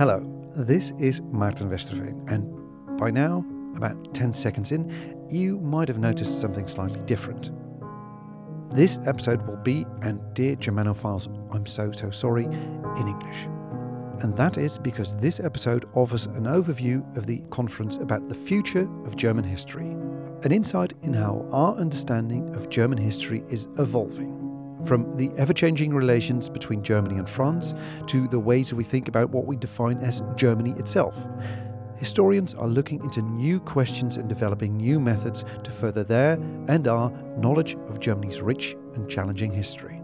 Hello, this is Maarten Westerveen, and by now, about 10 seconds in, you might have noticed something slightly different. This episode will be, and dear Germanophiles, I'm so, so sorry, in English. And that is because this episode offers an overview of the conference about the future of German history, an insight in how our understanding of German history is evolving. From the ever changing relations between Germany and France to the ways we think about what we define as Germany itself. Historians are looking into new questions and developing new methods to further their and our knowledge of Germany's rich and challenging history.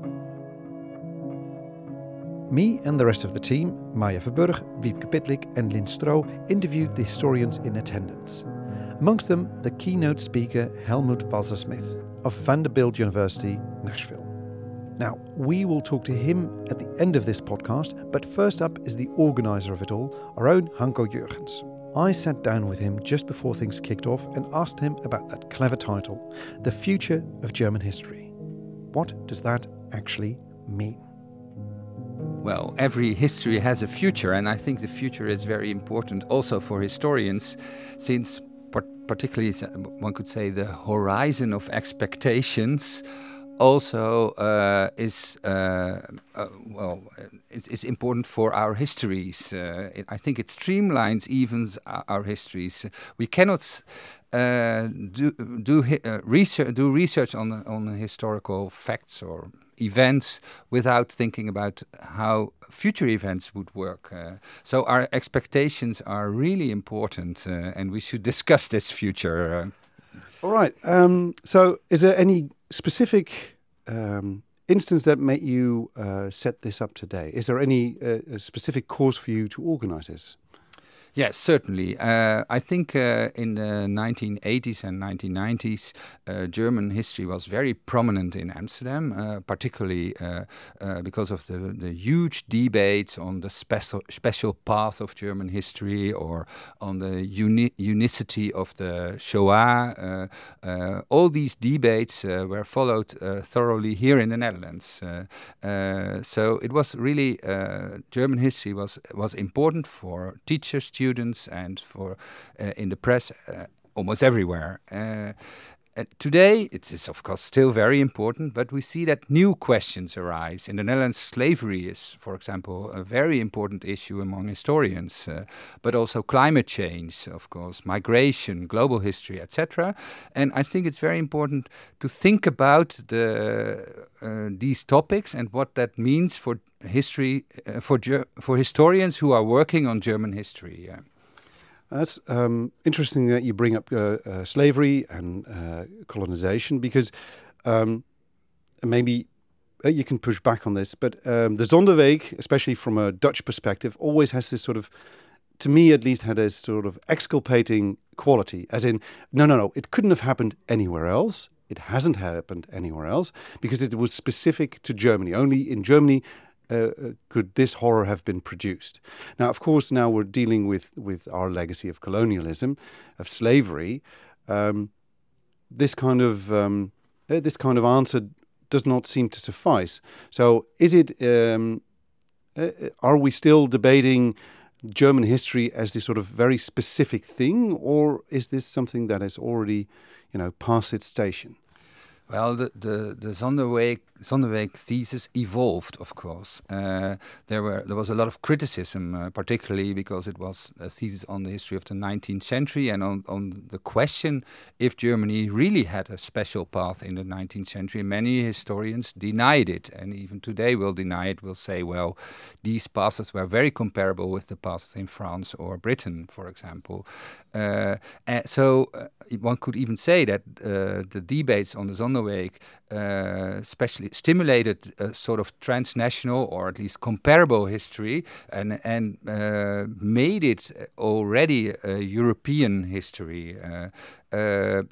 Me and the rest of the team, Maya Verburg, Wiebke Pitlik, and Lynn Stroh, interviewed the historians in attendance. Amongst them, the keynote speaker Helmut Walser-Smith of Vanderbilt University, Nashville. Now, we will talk to him at the end of this podcast, but first up is the organizer of it all, our own Hanco Jürgens. I sat down with him just before things kicked off and asked him about that clever title, The Future of German History. What does that actually mean? Well, every history has a future, and I think the future is very important also for historians, since particularly one could say the horizon of expectations also uh, is uh, uh, well it's, it's, important for our histories. Uh, it, I think it streamlines even our histories. We cannot uh, do do uh, research do research on on historical facts or events without thinking about how future events would work. so our expectations are really important, and we should discuss this future. All right. Um, so, is there any specific um, instance that made you uh, set this up today? Is there any uh, specific cause for you to organize this? Yes, certainly. Uh, I think uh, in the 1980s and 1990s, uh, German history was very prominent in Amsterdam, uh, particularly uh, uh, because of the, the huge debates on the special, special path of German history or on the uni unicity of the Shoah. all these debates were followed thoroughly here in the Netherlands. so it was really, German history was, was important for teachers, students, students and for uh, in the press uh, almost everywhere. Uh, uh, today, it is of course still very important, but we see that new questions arise. In the Netherlands, slavery is, for example, a very important issue among historians, uh, but also climate change, of course, migration, global history, etc. And I think it's very important to think about the, uh, these topics and what that means for history, uh, for, for historians who are working on German history. Yeah. That's um, interesting that you bring up uh, uh, slavery and uh, colonization because um, maybe uh, you can push back on this, but um, the Sonderweg, especially from a Dutch perspective, always has this sort of, to me at least, had a sort of exculpating quality, as in, no, no, no, it couldn't have happened anywhere else. It hasn't happened anywhere else because it was specific to Germany. Only in Germany uh, uh, could this horror have been produced? Now, of course, now we're dealing with, with our legacy of colonialism, of slavery. Um, this kind of um, uh, this kind of answer does not seem to suffice. So, is it? Um, are we still debating German history as this sort of very specific thing, or is this something that has already, you know, passed its station? Well, the the, the Sonderweg thesis evolved, of course. Uh, there were there was a lot of criticism, uh, particularly because it was a thesis on the history of the 19th century and on, on the question if Germany really had a special path in the 19th century. Many historians denied it, and even today will deny it. Will say, well, these paths were very comparable with the paths in France or Britain, for example. Uh, so uh, one could even say that uh, the debates on the Sonderweg, uh, especially stimulated a sort of transnational or at least comparable history and and uh, made it already a European history. Uh, uh,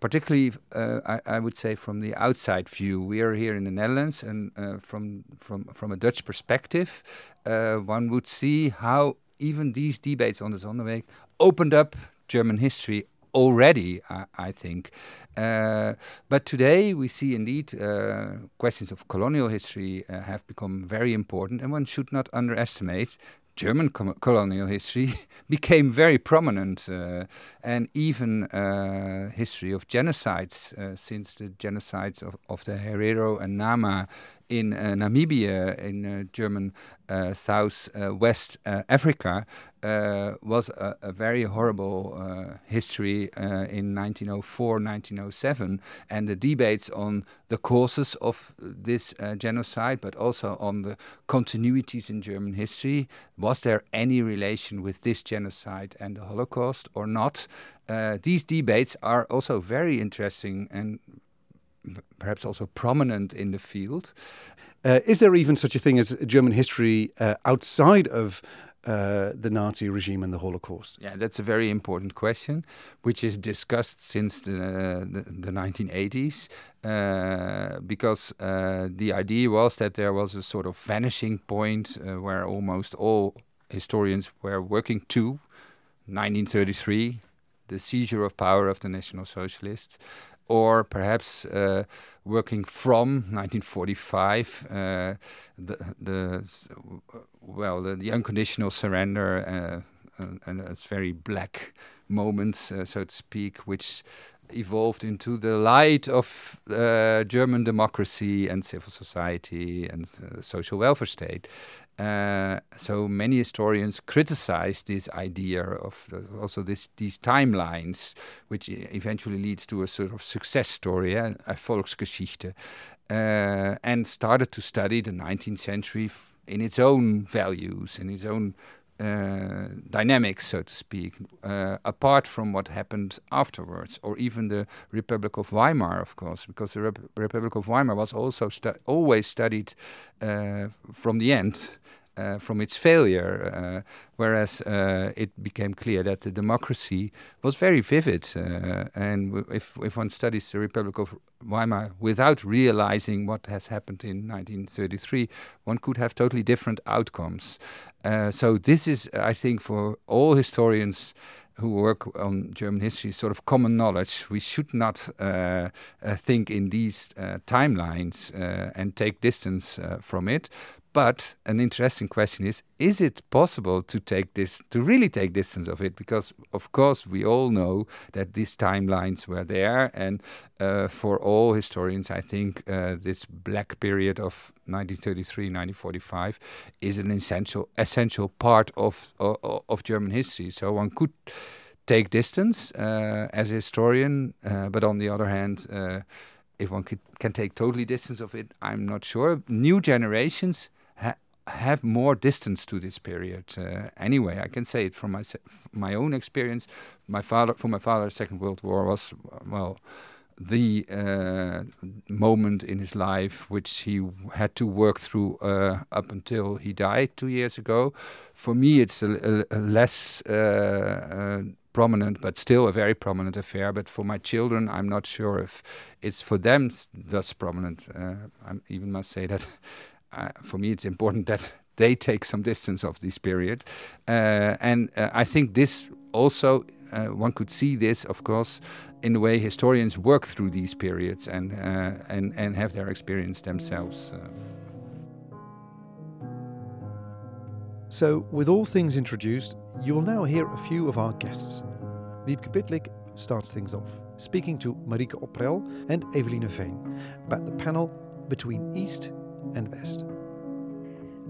particularly, uh, I, I, would say, from the outside view, we are here in the Netherlands, and from from from a Dutch perspective, one would see how even these debates on the Sonderweg opened up German history already, I, I think. Uh, but today we see indeed uh, questions of colonial history uh, have become very important, and one should not underestimate German colonial history became very prominent, uh, and even uh, history of genocides uh, since the genocides of, of the Herero and Nama in uh, Namibia, in uh, German uh, South West Africa, was a, a, very horrible history in 1904, 1907, and the debates on the causes of this genocide, but also on the continuities in German history. Was there any relation with this genocide and the Holocaust or not? Uh, these debates are also very interesting and perhaps also prominent in the field. Uh, is there even such a thing as German history uh, outside of uh, the Nazi regime and the Holocaust? Yeah, that's a very important question, which is discussed since the, the, the 1980s, uh, because uh, the idea was that there was a sort of vanishing point uh, where almost all historians were working to 1933, the seizure of power of the National Socialists, or perhaps uh, working from 1945, uh, the, the well, the, the, unconditional surrender uh, and, it's very black moments, uh, so to speak, which evolved into the light of uh, German democracy and civil society and uh, social welfare state. Uh, so many historians criticize this idea of the, also this, these timelines, which eventually leads to a sort of success story, a Volksgeschichte, uh, and started to study the 19th century in its own values, in its own uh, dynamics, so to speak, uh, apart from what happened afterwards, or even the Republic of Weimar, of course, because the Rep Republic of Weimar was also stu always studied uh, from the end uh, from its failure, uh, whereas uh, it became clear that the democracy was very vivid. Uh, and if, if one studies the Republic of Weimar without realizing what has happened in 1933, one could have totally different outcomes. So, this is, I think, for all historians who work on German history, sort of common knowledge. We should not uh, uh, think in these uh, timelines and take distance from it, but an interesting question is: Is it possible to take this, to really take distance of it? Because of course we all know that these timelines were there, and uh, for all historians, I think uh, this black period of 1933-1945 is an essential essential part of, of, of German history. So one could take distance uh, as a historian, uh, but on the other hand uh, if one could, can take totally distance of it, I'm not sure. New generations have more distance to this period. Uh, anyway, I can say it from my my own experience. My father, for my father, Second World War was well the uh, moment in his life which he had to work through uh, up until he died two years ago. For me, it's a, a, a less uh, uh, prominent, but still a very prominent affair. But for my children, I'm not sure if it's for them thus prominent. Uh, I even must say that for me, it's important that they take some distance of this period. Uh, and uh, I think this also, uh, one could see this, of course, in the way historians work through these periods and, uh, and, and have their experience themselves. Uh. So, with all things introduced, you will now hear a few of our guests. Wiebke Pitlik starts things off, speaking to Marike Oprel and Eveline Veen about the panel Between East and West.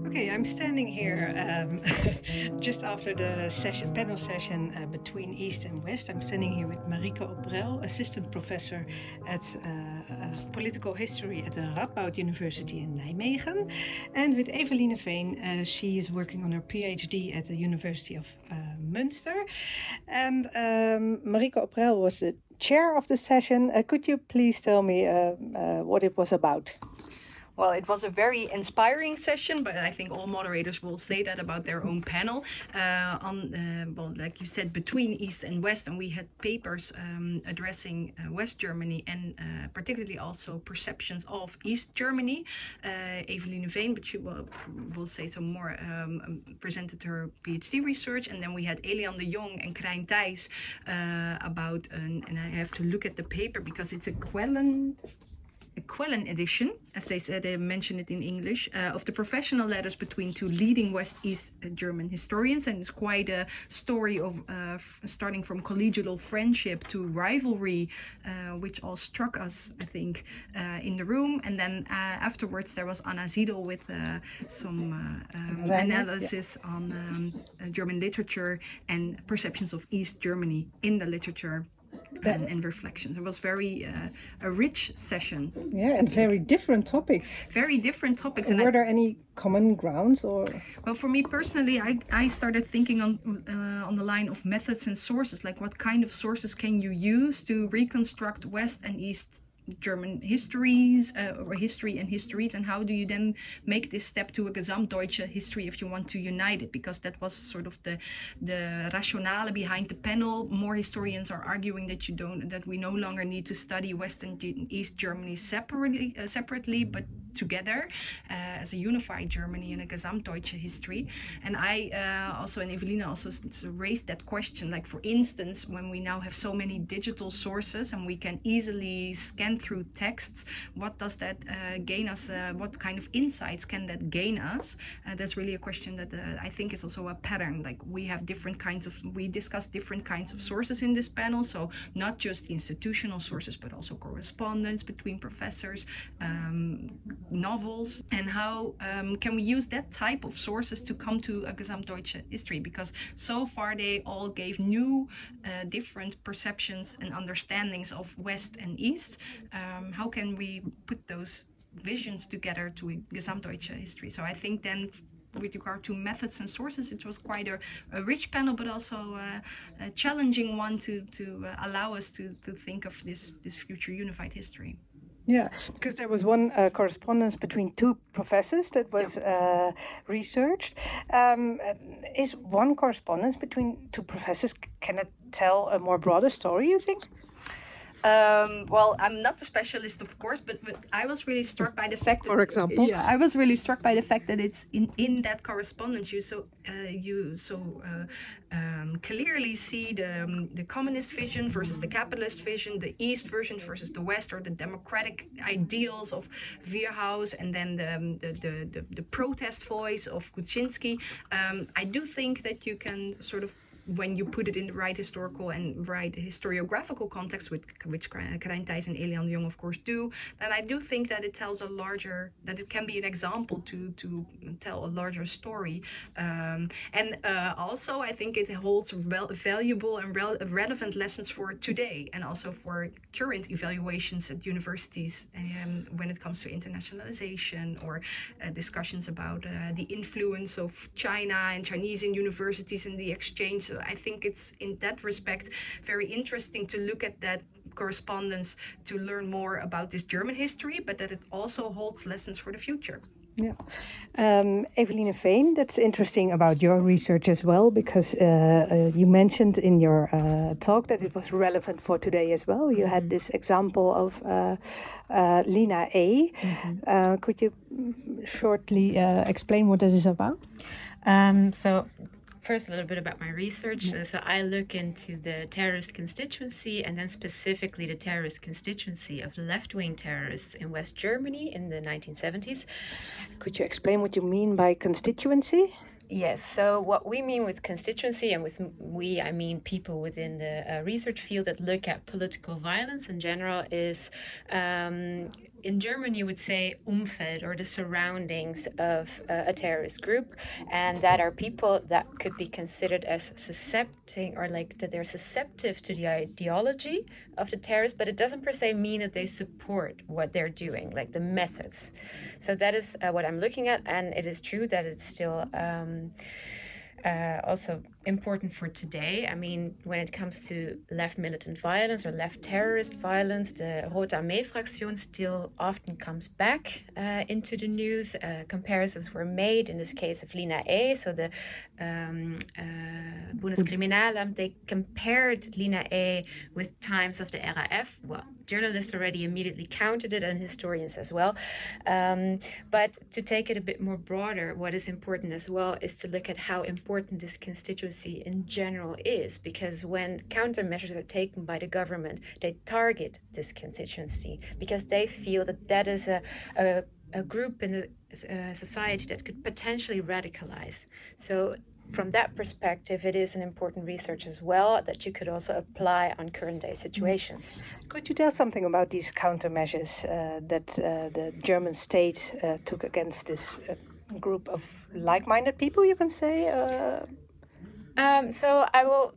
Okay, I'm standing here um, just after the session, panel session uh, between East and West. I'm standing here with Marike Oprel, assistant professor at uh, uh, political history at the Radboud University in Nijmegen, and with Eveline Veen. Uh, she is working on her PhD at the University of uh, Münster. And um, Marike Oprel was the chair of the session. Uh, could you please tell me what it was about? Well, it was a very inspiring session, but I think all moderators will say that about their own panel. Uh, on, uh, well, like you said, between East and West, and we had papers um, addressing uh, West Germany and uh, particularly also perceptions of East Germany. Uh, Eveline Veen, but she will, will say some more, um, um presented her PhD research. And then we had Elian de Jong and Krijn Thijs uh, about, an, and I have to look at the paper because it's a Quellen Quellen edition, as they said, they mentioned it in English, uh, of the professional letters between two leading West East German historians. And it's quite a story of uh, starting from collegial friendship to rivalry, uh, which all struck us, I think, uh, in the room. And then uh, afterwards, there was Anna Siedel with uh, some um, analysis yeah. on um, German literature and perceptions of East Germany in the literature and, and, reflections. It was very uh, a rich session. Yeah, and very different topics. Very different topics. And, were I, there any common grounds or? Well, for me personally, I, I started thinking on uh, on the line of methods and sources. Like, what kind of sources can you use to reconstruct West and East German histories uh, or history and histories, and how do you then make this step to a Gesamtdeutsche history if you want to unite it? Because that was sort of the the rationale behind the panel. More historians are arguing that you don't that we no longer need to study West and East Germany separately, uh, separately, but together uh, as a unified Germany and a Gesamtdeutsche history. And I uh, also and Eveline also raised that question. Like for instance, when we now have so many digital sources and we can easily scan through texts, what does that uh, gain us? Uh, what kind of insights can that gain us? Uh, that's really a question that I think is also a pattern. Like we have different kinds of, we discuss different kinds of sources in this panel. So not just institutional sources, but also correspondence between professors, um, novels, and how um, can we use that type of sources to come to a Gesamtdeutsche history? Because so far they all gave new, uh, different perceptions and understandings of West and East um, how can we put those visions together to a Gesamtdeutsche history? So I think then with regard to methods and sources, it was quite a, a rich panel, but also a, a challenging one to, to uh, allow us to, to think of this, this future unified history. Yeah, because there was one uh, correspondence between two professors that was uh, researched. Um, is one correspondence between two professors can it tell a more broader story? You think? Um, well, I'm not a specialist, of course, but, but I was really struck by the fact. That, For example, yeah, I was really struck by the fact that it's in in that correspondence you so uh, you so uh, um, clearly see the um, the communist vision versus the capitalist vision, the East version versus the West, or the democratic ideals of Weerhaus, and then the um, the, the, the, the protest voice of Kuczynski. Um, I do think that you can sort of when you put it in the right historical and right historiographical context, with, which Krijn Thijs and Elian de Jong, of course, do, then I do think that it tells a larger, that it can be an example to to tell a larger story. Um, and uh, also, I think it holds valuable and relevant lessons for today and also for current evaluations at universities um, when it comes to internationalization or uh, discussions about uh, the influence of China and Chinese in universities and the exchange so I think it's in that respect very interesting to look at that correspondence to learn more about this German history, but that it also holds lessons for the future. Yeah. Um, Eveline Veen, that's interesting about your research as well, because uh, uh, you mentioned in your uh, talk that it was relevant for today as well. You had this example of uh, uh, Lina A. Mm-hmm. could you shortly explain what this is about? Um, so, first a little bit about my research. Yeah. So I look into the terrorist constituency and then specifically the terrorist constituency of left wing terrorists in West Germany in the 1970s. Could you explain what you mean by constituency? Yes. So what we mean with constituency, and with we, I mean people within the uh, research field that look at political violence in general, is um, in German you would say Umfeld or the surroundings of uh, a terrorist group, and that are people that could be considered as suscepting or like that they're susceptible to the ideology of the terrorist, but it doesn't per se mean that they support what they're doing, like the methods. So that is uh, what I'm looking at, and it is true that it's still. Um, uh, also important for today. I mean, when it comes to left militant violence or left terrorist violence, the Rote Armee Fraktion still often comes back uh, into the news. Uh, comparisons were made in this case of Lina A. So the um, uh, Bundeskriminalamt, they compared Lina A with times of the RAF. Well, journalists already immediately counted it and historians as well. Um, but to take it a bit more broader, what is important as well is to look at how important this constituency in general is, because when countermeasures are taken by the government, they target this constituency because they feel that that is a, a, a group in the uh, society that could potentially radicalize. So from that perspective, it is an important research as well that you could also apply on current day situations. Could you tell something about these countermeasures uh, that uh, the German state uh, took against this uh, group of like minded people, you can say? Uh? Um, so I will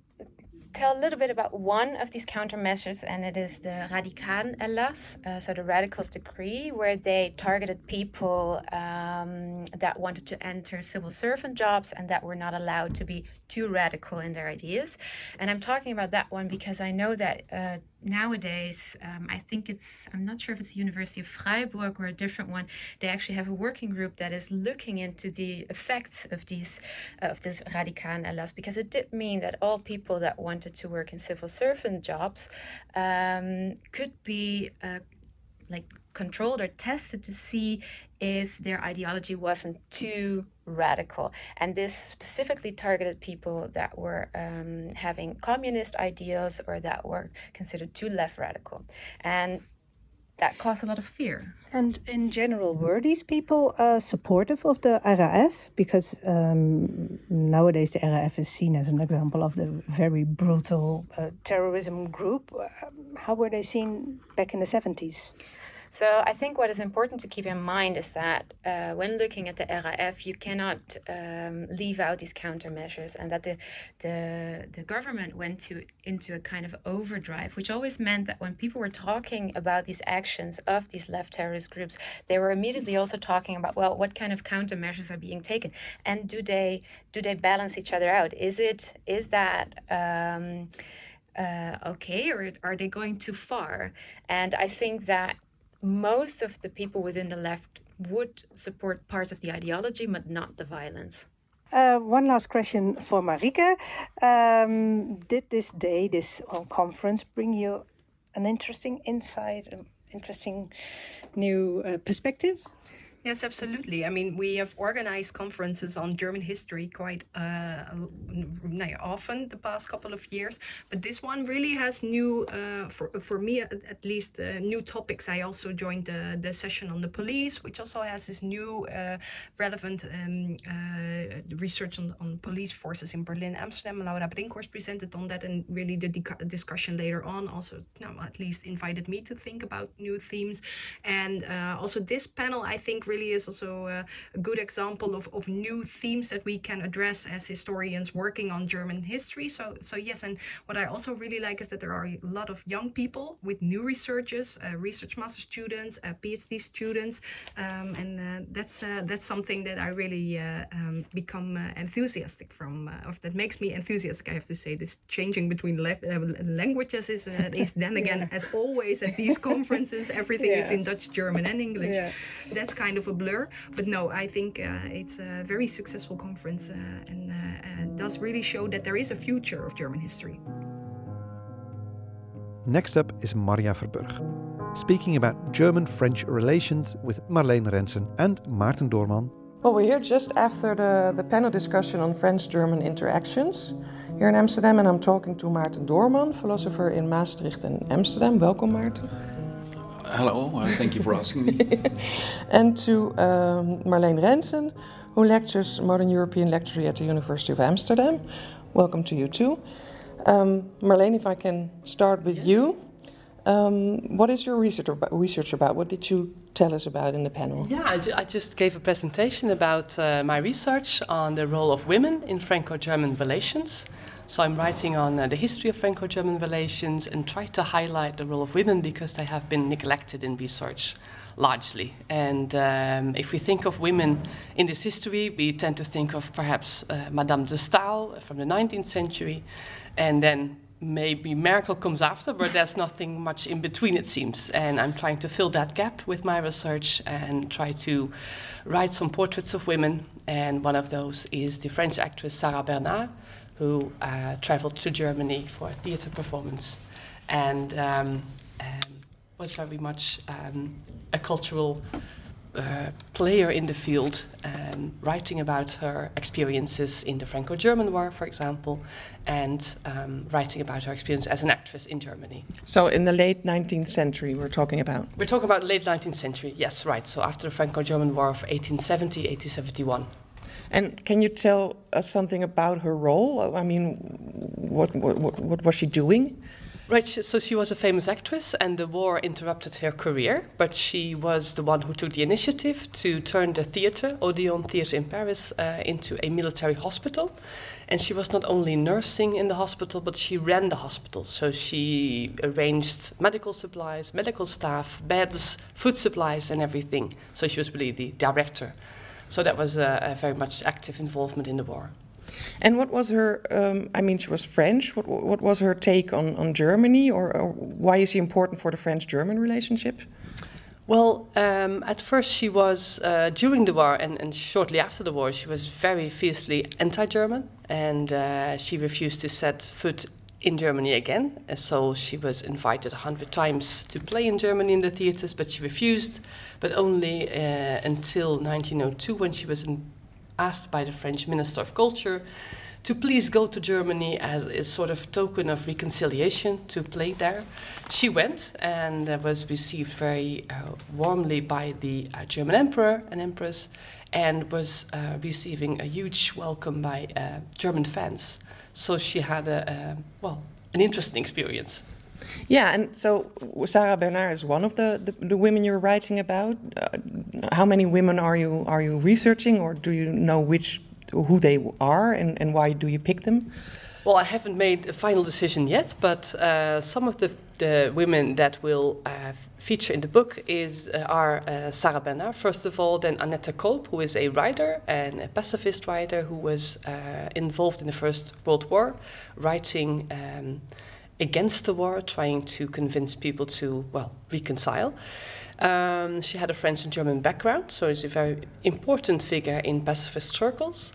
tell a little bit about one of these countermeasures, and it is the Radikalenerlass, uh, so the radicals decree, where they targeted people um, that wanted to enter civil servant jobs and that were not allowed to be too radical in their ideas. And I'm talking about that one because I know that uh, nowadays, um, I think it's, I'm not sure if it's the University of Freiburg or a different one, they actually have a working group that is looking into the effects of these, uh, of this Radikalenerlass, because it did mean that all people that wanted to work in civil servant jobs um, could be uh, like controlled or tested to see if their ideology wasn't too radical. And this specifically targeted people that were um, having communist ideals or that were considered too left radical. And that caused a lot of fear. And in general, were these people uh, supportive of the RAF? Because um, nowadays the RAF is seen as an example of the very brutal uh, terrorism group. Um, how were they seen back in the 70s? So I think what is important to keep in mind is that uh, when looking at the RAF, you cannot um, leave out these countermeasures, and that the the the government went to into a kind of overdrive, which always meant that when people were talking about these actions of these left terrorist groups, they were immediately also talking about well, what kind of countermeasures are being taken, and do they do they balance each other out? Is it is that um, uh, okay, or are they going too far? And I think that most of the people within the left would support parts of the ideology, but not the violence. Uh, one last question for Marike. Um, did this day, this conference, bring you an interesting insight, an interesting new uh, perspective? Yes, absolutely. I mean, we have organized conferences on German history quite uh, often the past couple of years, but this one really has new, uh, for, for me at, least, uh, new topics. I also joined the, the session on the police, which also has this new uh, relevant um, uh, research on, on police forces in Berlin, Amsterdam. Laura Brinkhorst presented on that, and really the discussion later on also, at least invited me to think about new themes. And uh, also, this panel, I think, really is also a, a good example of, of new themes that we can address as historians working on German history. So, so yes, and what I also really like is that there are a lot of young people with new researchers, uh, research master students, uh, PhD students, um, and uh, that's uh, that's something that I really uh, um, become uh, enthusiastic from, or that makes me enthusiastic. I have to say, this changing between languages is, is then again, yeah. as always at these conferences, everything yeah. is in Dutch, German, and English. Yeah. That's kind of of a blur. But no, I think uh, it's a very successful conference uh, and uh, does really show that there is a future of German history. Next up is Maria Verburg, speaking about German French relations with Marleen Rensen and Maarten Doorman. Well, we're here just after the, the panel discussion on French German interactions here in Amsterdam, and I'm talking to Maarten Doorman, philosopher in Maastricht and Amsterdam. Welcome, Maarten. Hello, uh, thank you for asking me. and to um, Marleen Rensen, who lectures Modern European Lecture at the University of Amsterdam. Welcome to you too. Um, Marleen, if I can start with yes. you. Um, what is your research about, research about? What did you tell us about in the panel? Yeah, I, ju I just gave a presentation about uh, my research on the role of women in Franco German relations. So I'm writing on uh, the history of Franco-German relations and try to highlight the role of women because they have been neglected in research largely. And um, if we think of women in this history, we tend to think of perhaps uh, Madame de Stael from the 19th century, and then maybe Merkel comes after, but there's nothing much in between, it seems. And I'm trying to fill that gap with my research and try to write some portraits of women. And one of those is the French actress Sarah Bernhardt who uh, traveled to Germany for a theater performance and um, um, was very much um, a cultural uh, player in the field, um, writing about her experiences in the Franco German War, for example, and um, writing about her experience as an actress in Germany. So, in the late 19th century, we're talking about? We're talking about late 19th century, yes, right. So, after the Franco German War of 1870 1871. And can you tell us something about her role? I mean, what, what, what was she doing? Right, so she was a famous actress, and the war interrupted her career. But she was the one who took the initiative to turn the theater, Odeon Theater in Paris, uh, into a military hospital. And she was not only nursing in the hospital, but she ran the hospital. So she arranged medical supplies, medical staff, beds, food supplies, and everything. So she was really the director. So that was a, a very much active involvement in the war. And what was her? Um, I mean, she was French. What, what was her take on, on Germany, or, or why is she important for the French-German relationship? Well, um, at first she was uh, during the war and, and, shortly after the war, she was very fiercely anti-German, and uh, she refused to set foot in Germany again. And so she was invited a hundred times to play in Germany in the theaters, but she refused. But only uh, until 1902, when she was in asked by the French Minister of Culture to please go to Germany as a sort of token of reconciliation to play there. She went and was received very uh, warmly by the uh, German emperor and empress and was uh, receiving a huge welcome by uh, German fans. So she had a, a well, an interesting experience. Yeah, and so Sarah Bernhardt is one of the, the, the women you're writing about. Uh, how many women are you are you researching, or do you know which who they are, and, and why do you pick them? Well, I haven't made a final decision yet, but uh, some of the, the women that will uh, feature in the book is uh, are uh, Sarah Bernhardt, first of all, then Annette Kolb, who is a writer and a pacifist writer who was uh, involved in the First World War, writing. Um, against the war, trying to convince people to, well, reconcile. Um, she had a French and German background, so is a very important figure in pacifist circles.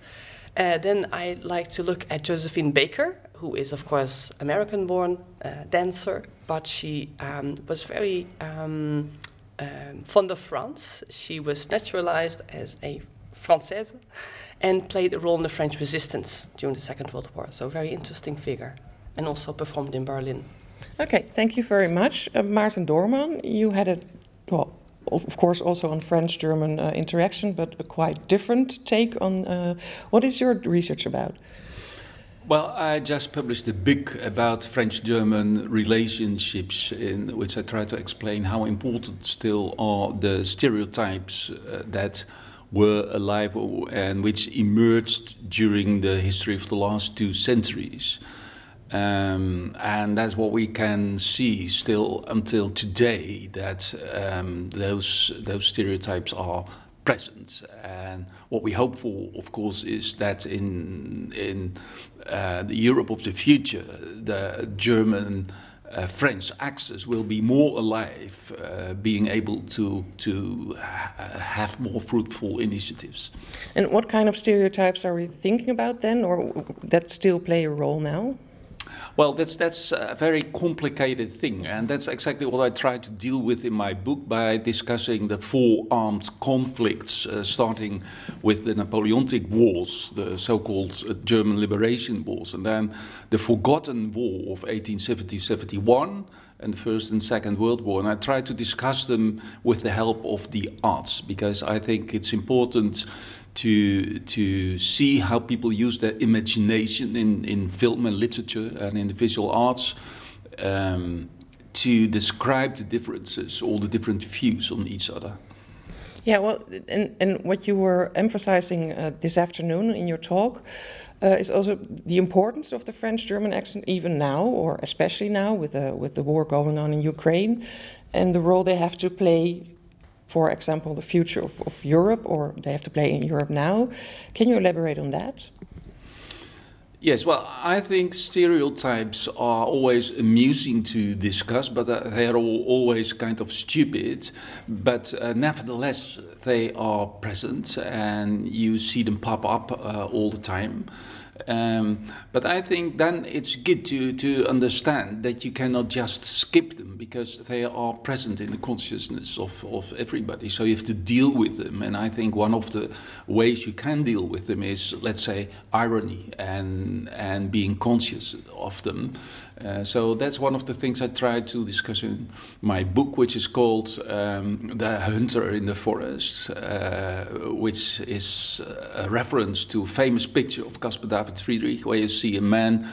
Uh, then I'd like to look at Josephine Baker, who is, of course, American born uh, dancer, but she um, was very um, um, fond of France. She was naturalized as a Française and played a role in the French resistance during the Second World War, so very interesting figure and also performed in Berlin. Okay, thank you very much. Uh, Maarten Doorman, you had a, well, of course, also on French German uh, interaction, but a quite different take on uh, what is your research about? Well, I just published a book about French German relationships, in which I try to explain how important still are the stereotypes uh, that were alive and which emerged during the history of the last two centuries. Um, and that's what we can see still until today that um, those those stereotypes are present. And what we hope for, of course, is that in in uh, the Europe of the future, the German uh, French axis will be more alive, uh, being able to to ha have more fruitful initiatives. And what kind of stereotypes are we thinking about then, or that still play a role now? Well, that's that's a very complicated thing, and that's exactly what I try to deal with in my book by discussing the four armed conflicts, uh, starting with the Napoleonic Wars, the so-called uh, German Liberation Wars, and then the Forgotten War of 1870-71 and the First and Second World War. And I try to discuss them with the help of the arts because I think it's important to to see how people use their imagination in, in film and literature and in the visual arts um, to describe the differences, all the different views on each other. Yeah, well, and, and what you were emphasizing uh, this afternoon in your talk uh, is also the importance of the French-German accent, even now, or especially now with the with the war going on in Ukraine, and the role they have to play for example, the future of, of Europe, or they have to play in Europe now. Can you elaborate on that? Yes, well, I think stereotypes are always amusing to discuss, but uh, they are always kind of stupid. But uh, nevertheless, they are present and you see them pop up uh, all the time. Um, but I think then it's good to, to understand that you cannot just skip them because they are present in the consciousness of, of everybody. So you have to deal with them. And I think one of the ways you can deal with them is, let's say, irony and, and being conscious of them. Uh, so that's one of the things I try to discuss in my book, which is called um, The Hunter in the Forest, uh, which is a reference to a famous picture of Caspar David Friedrich, where you see a man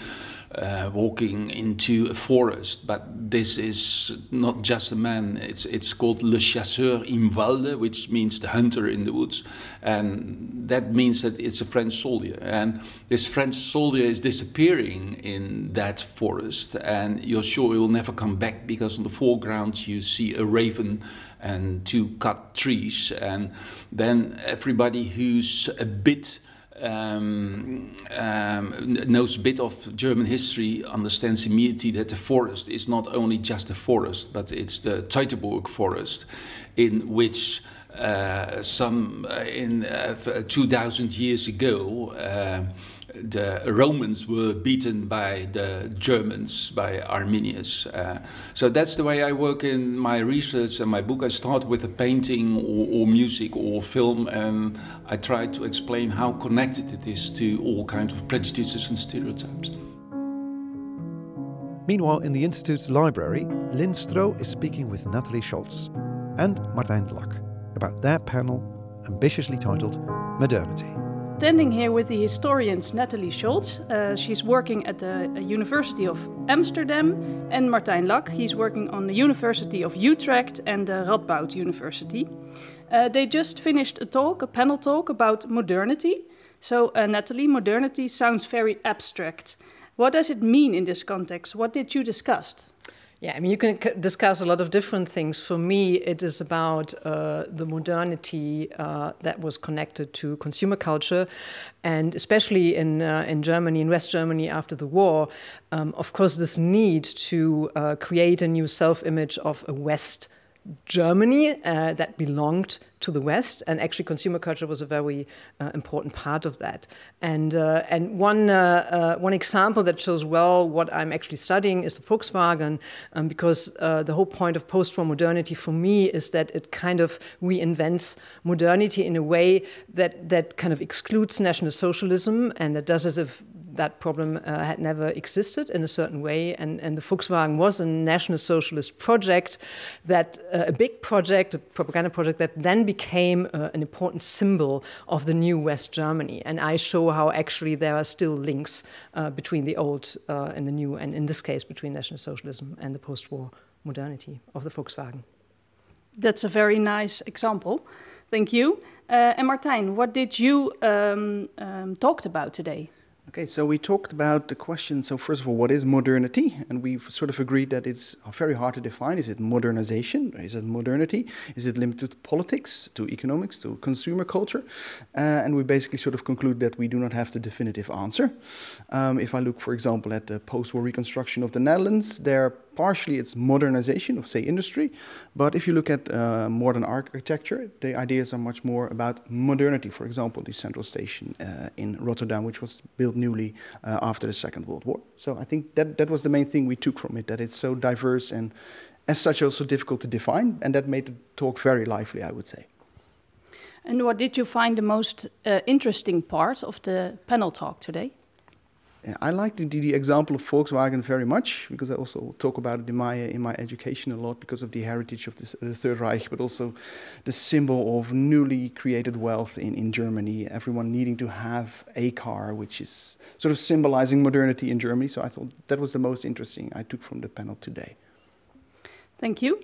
uh, walking into a forest. But this is not just a man, it's, it's called Le Chasseur im Walde, which means the hunter in the woods. And that means that it's a French soldier. And this French soldier is disappearing in that forest, and you're sure he will never come back because in the foreground you see a raven and two cut trees. And then everybody who's a bit um, um, knows a bit of German history understands immediately that the forest is not only just a forest, but it's the Teutoburg forest, in which uh, some uh, in uh, 2,000 years ago uh, the Romans were beaten by the Germans, by Arminius. Uh, so that's the way I work in my research and my book. I start with a painting or, or, music or film, and I try to explain how connected it is to all kinds of prejudices and stereotypes. Meanwhile, in the Institute's library, Lynn Stroh is speaking with Nathalie Scholz and Martijn Lak about their panel, ambitiously titled Modernity standing here with the historians Nathalie Scholz. Uh, she's working at the uh, University of Amsterdam, and Martijn Lak. He's working on the University of Utrecht and the Radboud University. Uh, they just finished a talk, a panel talk about modernity. So, uh, Nathalie, modernity sounds very abstract. What does it mean in this context? What did you discuss? Yeah, I mean, you can discuss a lot of different things. For me, it is about uh, the modernity uh, that was connected to consumer culture, and especially in uh, in Germany, in West Germany after the war. Um, of course, this need to uh, create a new self-image of a West Germany uh, that belonged to the West, and actually consumer culture was a very uh, important part of that. And uh, and one uh, uh, one example that shows well what I'm actually studying is the Volkswagen, um, because uh, the whole point of post-war modernity for me is that it kind of reinvents modernity in a way that that kind of excludes National Socialism and that does as if that problem uh, had never existed in a certain way. And, and the Volkswagen was a national socialist project, that uh, a big project, a propaganda project that then became uh, an important symbol of the new West Germany. And I show how actually there are still links uh, between the old uh, and the new, and in this case, between national socialism and the post war modernity of the Volkswagen. That's a very nice example. Thank you. Uh, and Martijn, what did you um, um, talked about today? Okay, so we talked about the question. So, first of all, what is modernity? And we've sort of agreed that it's very hard to define. Is it modernization? Is it modernity? Is it limited to politics, to economics, to consumer culture? Uh, and we basically sort of conclude that we do not have the definitive answer. Um, if I look, for example, at the post war reconstruction of the Netherlands, there partially it's modernization of, say, industry. But if you look at uh, modern architecture, the ideas are much more about modernity. For example, the central station uh, in Rotterdam, which was built newly uh, after the Second World War. So I think that, that was the main thing we took from it, that it's so diverse and as such also difficult to define. And that made the talk very lively, I would say. And what did you find the most uh, interesting part of the panel talk today? I like the, the, example of Volkswagen very much because I also talk about it in my in my education a lot because of the heritage of this, the Third Reich, but also the symbol of newly created wealth in, in Germany. Everyone needing to have a car, which is sort of symbolizing modernity in Germany. So I thought that was the most interesting I took from the panel today. Thank you.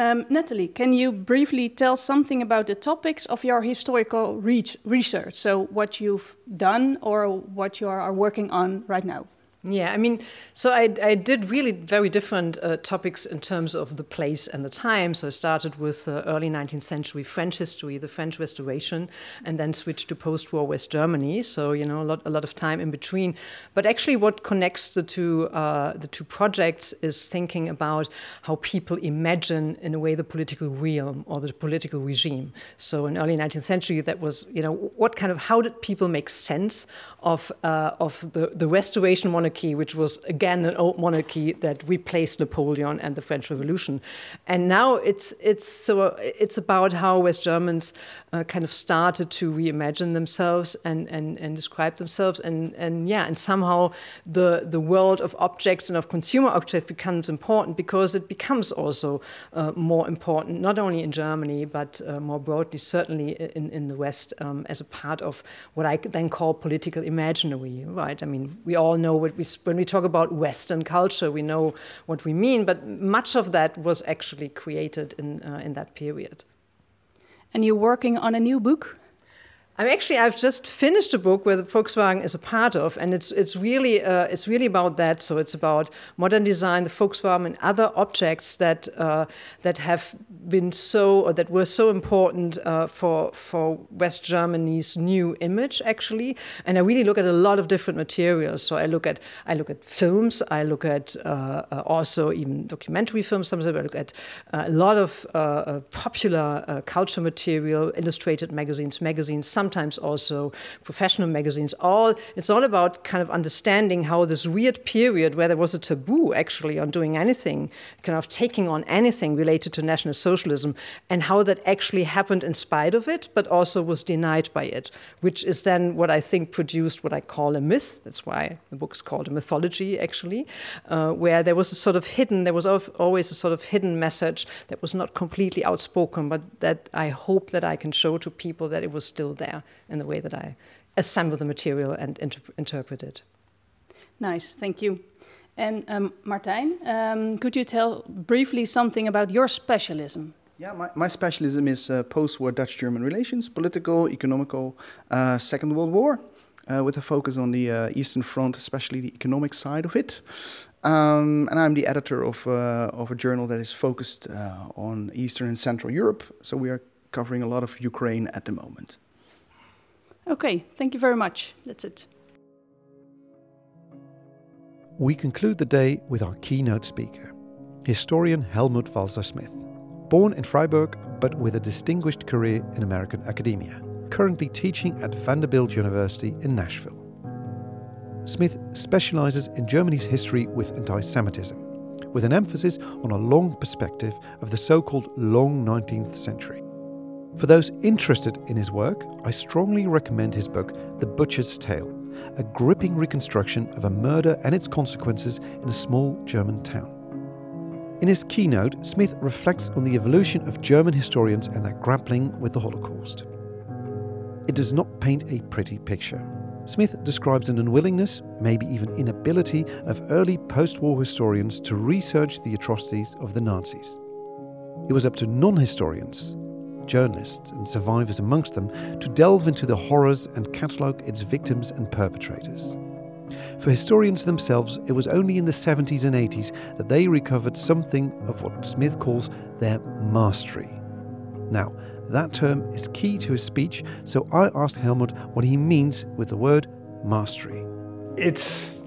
Um, Nathalie, can you briefly tell something about the topics of your historical research? So, what you've done or what you are working on right now? Yeah, I mean, so I, I did really very different uh, topics in terms of the place and the time. So I started with uh, early 19th century French history, the French Restoration, and then switched to post-war West Germany. So you know, a lot, a lot of time in between. But actually, what connects the two uh, the two projects is thinking about how people imagine, in a way, the political realm or the political regime. So in early 19th century, that was you know, what kind of how did people make sense of uh, of the the Restoration monarchy monarchy, which was again an old monarchy that replaced Napoleon and the French Revolution. And now it's it's so it's about how West Germans uh, kind of started to reimagine themselves and, and, and describe themselves, and and yeah, and somehow the the world of objects and of consumer objects becomes important because it becomes also uh, more important, not only in Germany but uh, more broadly, certainly in in the West, um, as a part of what I then call political imaginary. Right? I mean, we all know what we, when we talk about Western culture, we know what we mean, but much of that was actually created in, uh, in that period. And you're working on a new book? I'm actually I've just finished a book where the Volkswagen is a part of, and it's it's really uh, it's really about that. So it's about modern design, the Volkswagen, and other objects that uh, that have been so or that were so important uh, for for West Germany's new image actually. And I really look at a lot of different materials. So I look at I look at films, I look at uh, uh, also even documentary films. Sometimes I look at uh, a lot of popular culture material, illustrated magazines, magazines. Some sometimes also professional magazines. All it's all about kind of understanding how this weird period where there was a taboo actually on doing anything, kind of taking on anything related to national socialism, and how that actually happened in spite of it, but also was denied by it, which is then what I think produced what I call a myth. That's why the book is called a mythology, actually, uh, where there was a sort of hidden, there was always a sort of hidden message that was not completely outspoken, but that I hope that I can show to people that it was still there in the way that I assemble the material and inter interpret it. Nice, thank you. And um, Martijn, um, could you tell briefly something about your specialism? Yeah, my, my specialism is uh, post-war Dutch-German relations, political, economical, uh, Second World War, uh, with a focus on the uh, Eastern Front, especially the economic side of it. Um, and I'm the editor of, uh, of a journal that is focused uh, on Eastern and Central Europe. So we are covering a lot of Ukraine at the moment. Okay, thank you very much. That's it. We conclude the day with our keynote speaker, historian Helmut Walser Smith. Born in Freiburg, but with a distinguished career in American academia, currently teaching at Vanderbilt University in Nashville. Smith specializes in Germany's history with anti Semitism, with an emphasis on a long perspective of the so called long 19th century. For those interested in his work, I strongly recommend his book, The Butcher's Tale, a gripping reconstruction of a murder and its consequences in a small German town. In his keynote, Smith reflects on the evolution of German historians and their grappling with the Holocaust. It does not paint a pretty picture. Smith describes an unwillingness, maybe even inability, of early post war historians to research the atrocities of the Nazis. It was up to non historians, journalists and survivors amongst them to delve into the horrors and catalogue its victims and perpetrators. For historians themselves, it was only in the 70s and 80s that they recovered something of what Smith calls their mastery. Now, that term is key to his speech, so I asked Helmut what he means with the word mastery. It's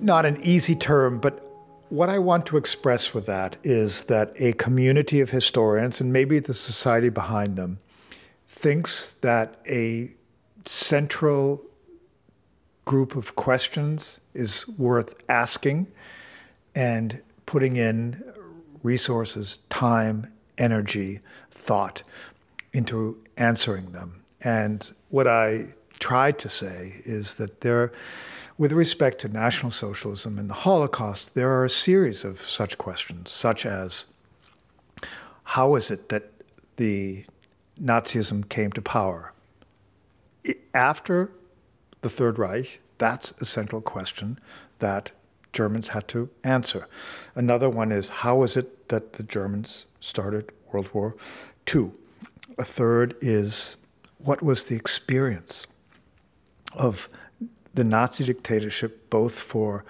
not an easy term, but what I want to express with that is that a community of historians, and maybe the society behind them, thinks that a central group of questions is worth asking and putting in resources, time, energy, thought into answering them. And what I tried to say is that there with respect to National Socialism and the Holocaust, there are a series of such questions, such as how is it that the Nazism came to power? After the Third Reich, that's a central question that Germans had to answer. Another one is how is it that the Germans started World War II? A third is what was the experience of the Nazi dictatorship both for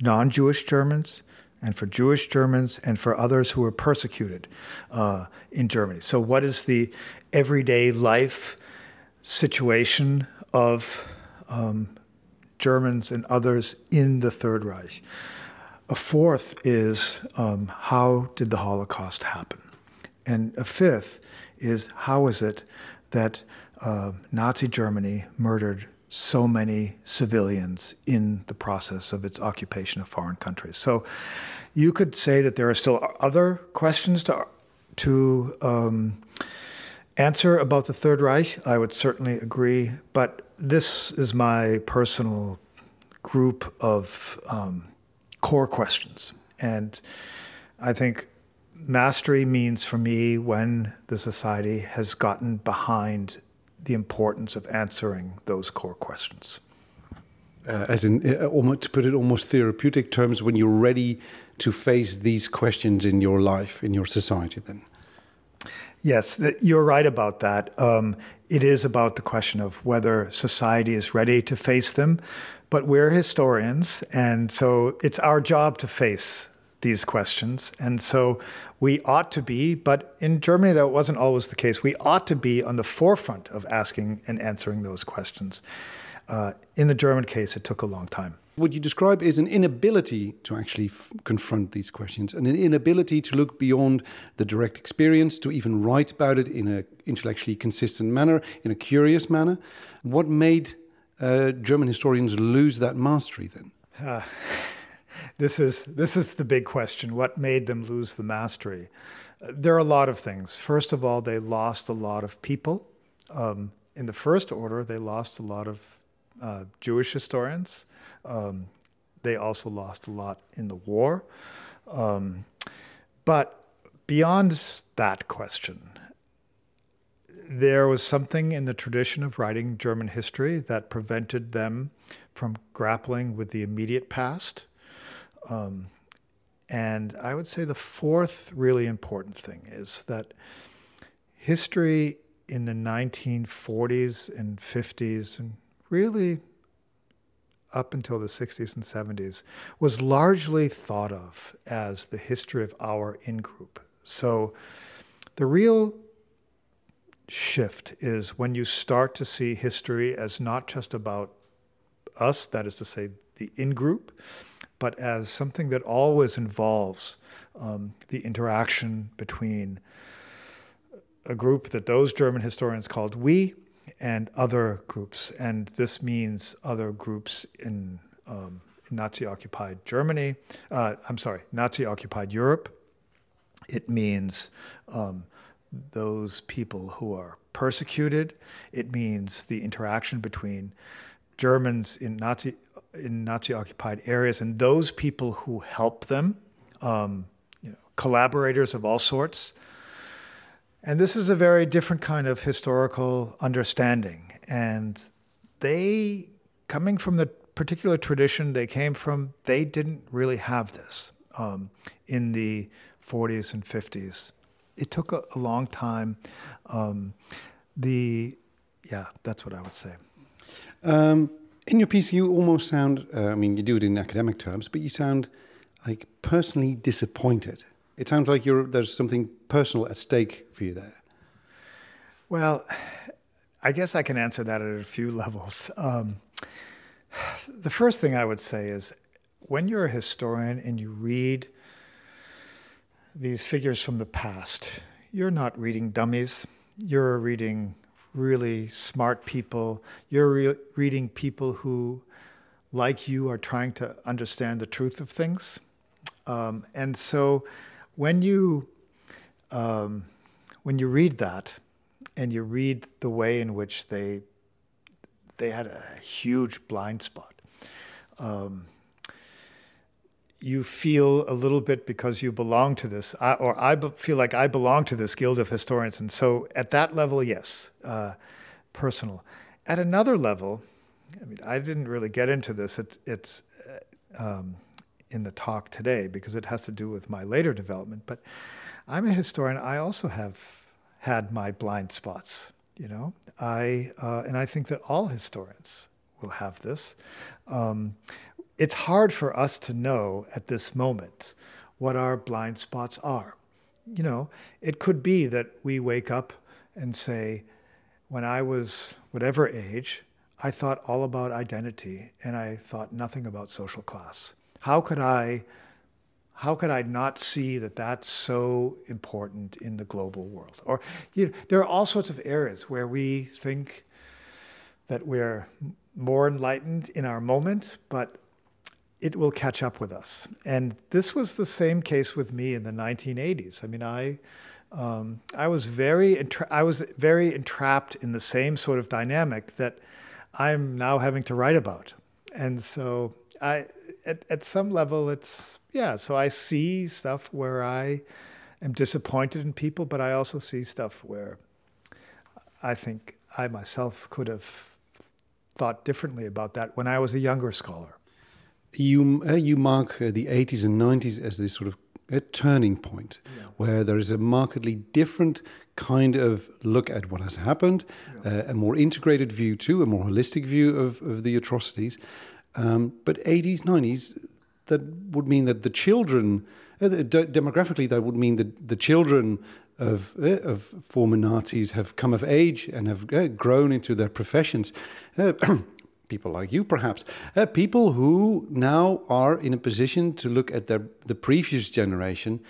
non Jewish Germans and for Jewish Germans and for others who were persecuted uh, in Germany. So, what is the everyday life situation of um, Germans and others in the Third Reich? A fourth is um, how did the Holocaust happen? And a fifth is how is it that uh, Nazi Germany murdered so many civilians in the process of its occupation of foreign countries. So you could say that there are still other questions to, to um, answer about the Third Reich. I would certainly agree, but this is my personal group of um, core questions. And I think mastery means for me when the society has gotten behind the importance of answering those core questions. Uh, as in, uh, almost, to put it almost therapeutic terms, when you're ready to face these questions in your life, in your society, then. Yes, you're right about that. Um, it is about the question of whether society is ready to face them, but we're historians, and so it's our job to face these questions. And so we ought to be, but in Germany, that wasn't always the case. We ought to be on the forefront of asking and answering those questions. Uh, in the German case, it took a long time. What you describe is an inability to actually f- confront these questions, and an inability to look beyond the direct experience, to even write about it in an intellectually consistent manner, in a curious manner. What made uh, German historians lose that mastery then? Uh, this is this is the big question. What made them lose the mastery? There are a lot of things. First of all, they lost a lot of people. Um, in the first order, they lost a lot of uh, Jewish historians. Um, they also lost a lot in the war. Um, but beyond that question, there was something in the tradition of writing German history that prevented them from grappling with the immediate past um, and I would say the fourth really important thing is that history in the 1940s and 50s, and really up until the 60s and 70s, was largely thought of as the history of our in group. So the real shift is when you start to see history as not just about us, that is to say, the in group, but as something that always involves um, the interaction between a group that those German historians called we and other groups. And this means other groups in, um, in Nazi occupied Germany, uh, I'm sorry, Nazi occupied Europe. It means um, those people who are persecuted. It means the interaction between Germans in Nazi in Nazi occupied areas and those people who help them, um, you know, collaborators of all sorts. And this is a very different kind of historical understanding. And they, coming from the particular tradition they came from, they didn't really have this um, in the 40s and 50s. It took a, a long time. Um, the, yeah, that's what I would say. Um, in your piece, you almost sound, uh, I mean, you do it in academic terms, but you sound like personally disappointed. It sounds like there's something personal at stake for you there. Well, I guess I can answer that at a few levels. Um, the first thing I would say is when you're a historian and you read these figures from the past, you're not reading dummies. You're reading really smart people. You're re- reading people who, like you, are trying to understand the truth of things. Um, and so when you um, when you read that and you read the way in which they they had a huge blind spot. Um, you feel a little bit because you belong to this, or I feel like I belong to this guild of historians. And so at that level, yes, uh, personal. At another level, I mean, I didn't really get into this. It, it's uh, um, in the talk today because it has to do with my later development. But I'm a historian. I also have had my blind spots. You know, I uh, and I think that all historians will have this. Um, it's hard for us to know at this moment what our blind spots are. You know, it could be that we wake up and say, when I was whatever age, I thought all about identity and I thought nothing about social class. How could I how could I not see that that's so important in the global world? Or you know, there are all sorts of areas where we think that we're more enlightened in our moment, but it will catch up with us. And this was the same case with me in the 1980s. I mean, I um, I was very entra- I was very entrapped in the same sort of dynamic that I'm now having to write about. And so I at, at some level it's yeah, so I see stuff where I am disappointed in people, but I also see stuff where I think I myself could have thought differently about that when I was a younger scholar. You uh, you mark uh, the 80s and 90s as this sort of a turning point yeah. where there is a markedly different kind of look at what has happened, yeah. uh, a more integrated view too, a more holistic view of, of the atrocities. Um, but 80s, 90s, that would mean that the children, uh, demographically, that would mean that the children of, uh, of former Nazis have come of age and have uh, grown into their professions. Uh, people like you, perhaps, uh, people who now are in a position to look at their the previous generation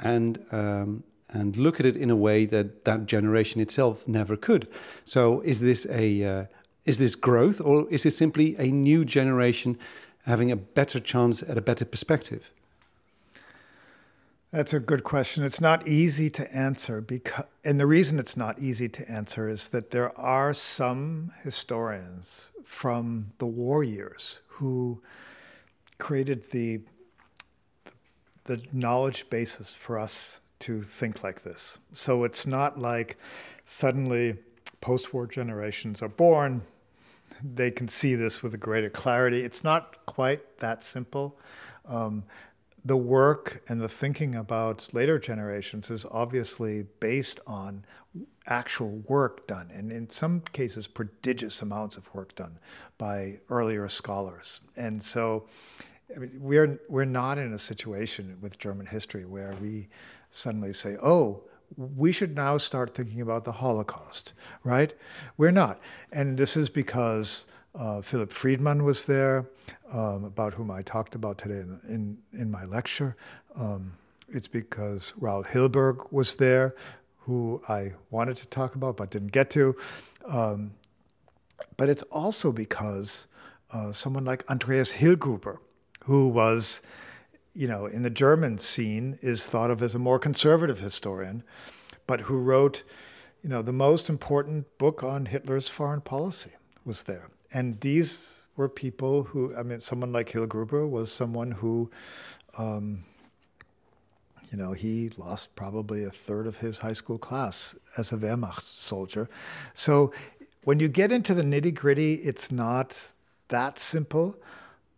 and um, and look at it in a way that that generation itself never could. So, is this a uh, is this growth, or is this simply a new generation having a better chance at a better perspective? That's a good question. It's not easy to answer because, and the reason it's not easy to answer is that there are some historians from the war years who created the the knowledge basis for us to think like this. So it's not like suddenly post-war generations are born, they can see this with a greater clarity. It's not quite that simple. Um, the work and the thinking about later generations is obviously based on actual work done, and in some cases, prodigious amounts of work done by earlier scholars. And so, I mean, we're we're not in a situation with German history where we suddenly say, "Oh, we should now start thinking about the Holocaust," right? We're not, and this is because uh, Philip Friedman was there, um, about whom I talked about today in, in, in my lecture. Um, it's because Raoul Hilberg was there, who I wanted to talk about but didn't get to. Um, but it's also because uh, someone like Andreas Hillgruber, who was, you know, in the German scene, is thought of as a more conservative historian, but who wrote, you know, the most important book on Hitler's foreign policy was there and these were people who, I mean, someone like Hillgruber was someone who, um, you know, he lost probably a third of his high school class as a Wehrmacht soldier. So when you get into the nitty gritty, it's not that simple,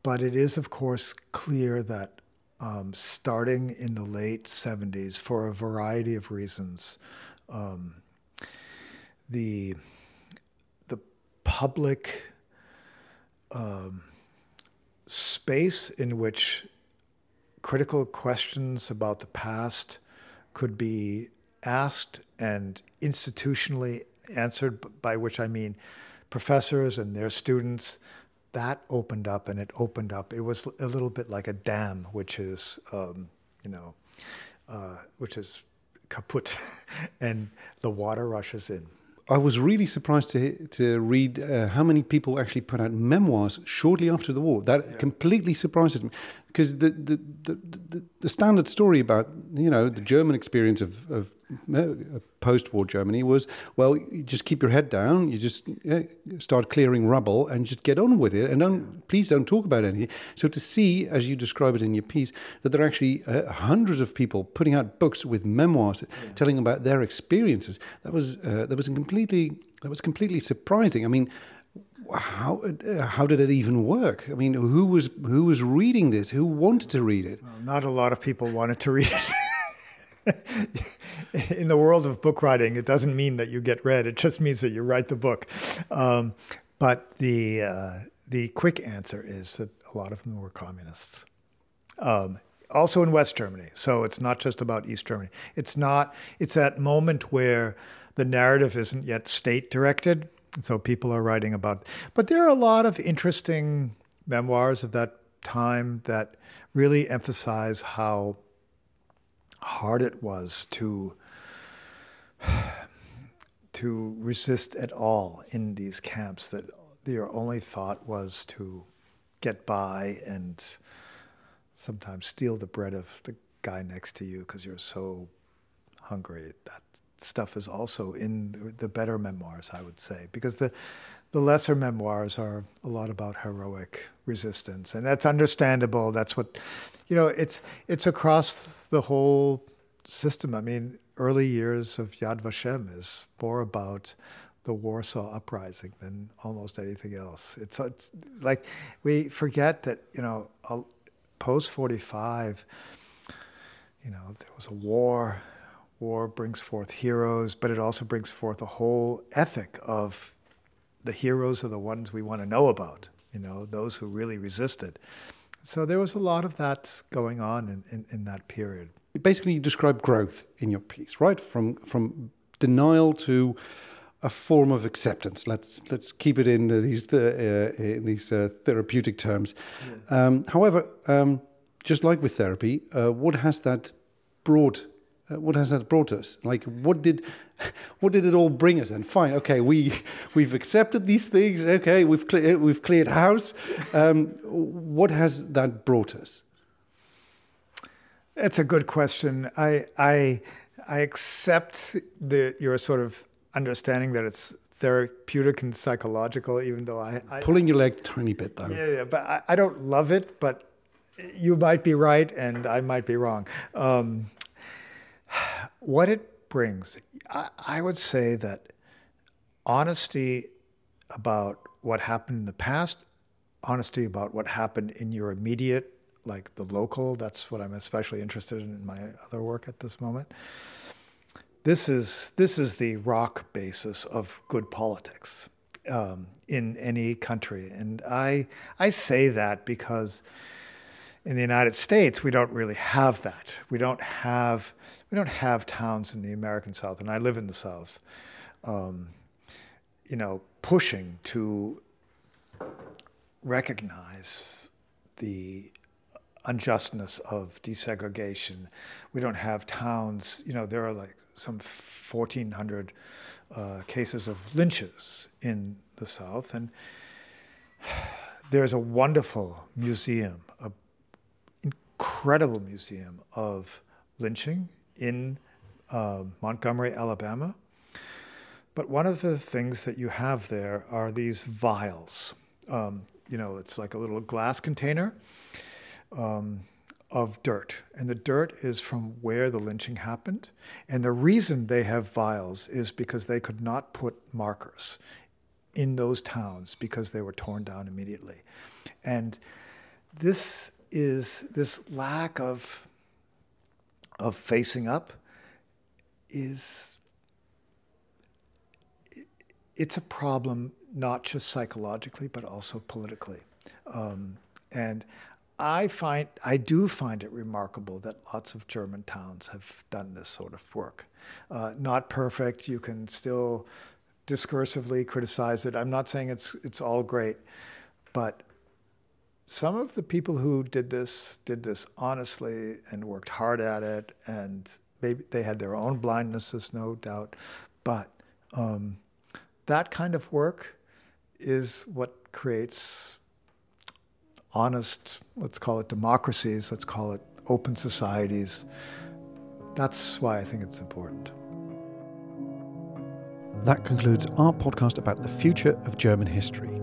but it is, of course, clear that um, starting in the late 70s, for a variety of reasons, um, the the public um, space in which critical questions about the past could be asked and institutionally answered, by which I mean professors and their students. That opened up and it opened up. It was a little bit like a dam, which is, um, you know, uh, which is kaput, and the water rushes in. I was really surprised to to read uh, how many people actually put out memoirs shortly after the war. That yeah. completely surprised me because the the, the the, the standard story about you know the German experience of, of uh, post-war Germany was well, you just keep your head down, you just start clearing rubble, and just get on with it, and don't please don't talk about anything. So to see, as you describe it in your piece, that there are actually uh, hundreds of people putting out books with memoirs yeah. telling about their experiences, that was uh, that was completely that was completely surprising. I mean how uh, how did it even work? I mean, who was who was reading this? Who wanted to read it? Well, not a lot of people wanted to read it. in the world of book writing, it doesn't mean that you get read. It just means that you write the book. Um, But the uh, the quick answer is that a lot of them were communists. Um, also in West Germany. So it's not just about East Germany. It's not. It's that moment where the narrative isn't yet state directed. So people are writing about. But there are a lot of interesting memoirs of that time that really emphasize how hard it was to to resist at all in these camps that your only thought was to get by and sometimes steal the bread of the guy next to you because you're so hungry that stuff is also in the better memoirs i would say because the the lesser memoirs are a lot about heroic resistance and that's understandable that's what you know it's it's across the whole system i mean early years of Yad Vashem is more about the Warsaw Uprising than almost anything else. It's, it's like we forget that, you know, post 45, you know, there was a war. War brings forth heroes, but it also brings forth a whole ethic of the heroes are the ones we want to know about, you know, those who really resisted. So there was a lot of that going on in, in, in that period basically you describe growth in your piece, right? From from denial to a form of acceptance. Let's let's keep it in these uh, in these uh, therapeutic terms. Yeah. Um, however, um, just like with therapy, uh, what has that brought? Uh, what has that brought us? Like, what did what did it all bring us? And fine, okay, we we've accepted these things. Okay, we've cle- we've cleared house. Um, what has that brought us? That's a good question. I I I accept the your sort of understanding that it's therapeutic and psychological, even though I, I pulling your leg tiny bit though. Yeah, yeah, but I, I, don't love it. But you might be right, and I might be wrong. Um, what it brings, I, I would say that honesty about what happened in the past, honesty about what happened in your immediate like the local. That's what I'm especially interested in in my other work at this moment. This is this is the rock basis of good politics um, in any country, and I I say that because in the United States we don't really have that. We don't have we don't have towns in the American South, and I live in the South. Um, you know, pushing to recognize the unjustness of desegregation. We don't have towns, you know, there are like some 1,400 uh, cases of lynches in the South. And there's a wonderful museum, incredible museum of lynching in uh, Montgomery, Alabama. But one of the things that you have there are these vials. Um, you know, it's like a little glass container um, of dirt. And the dirt is from where the lynching happened. And the reason they have vials is because they could not put markers in those towns because they were torn down immediately. And this is this lack of of facing up is it's a problem not just psychologically but also politically um, and I find I do find it remarkable that lots of German towns have done this sort of work. Uh, not perfect. You can still discursively criticize it. I'm not saying it's it's all great, but some of the people who did this did this honestly and worked hard at it, and maybe they had their own blindnesses, no doubt, but um, that kind of work is what creates honest, let's call it democracies, let's call it open societies. That's why I think it's important. That concludes our podcast about the future of German history.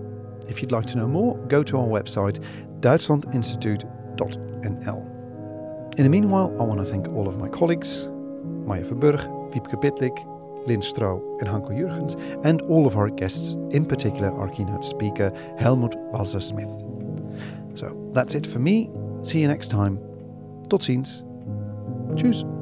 If you'd like to know more, go to our website duitslandinstituut.nl. In the meanwhile, I want to thank all of my colleagues, Maya Verburg, Wiebke Bitlik, Lynn Stroh and Hanco Jürgens, and all of our guests, in particular our keynote speaker, Helmut Walser-Smith. So that's it for me. See you next time. Tot ziens. Tschüss.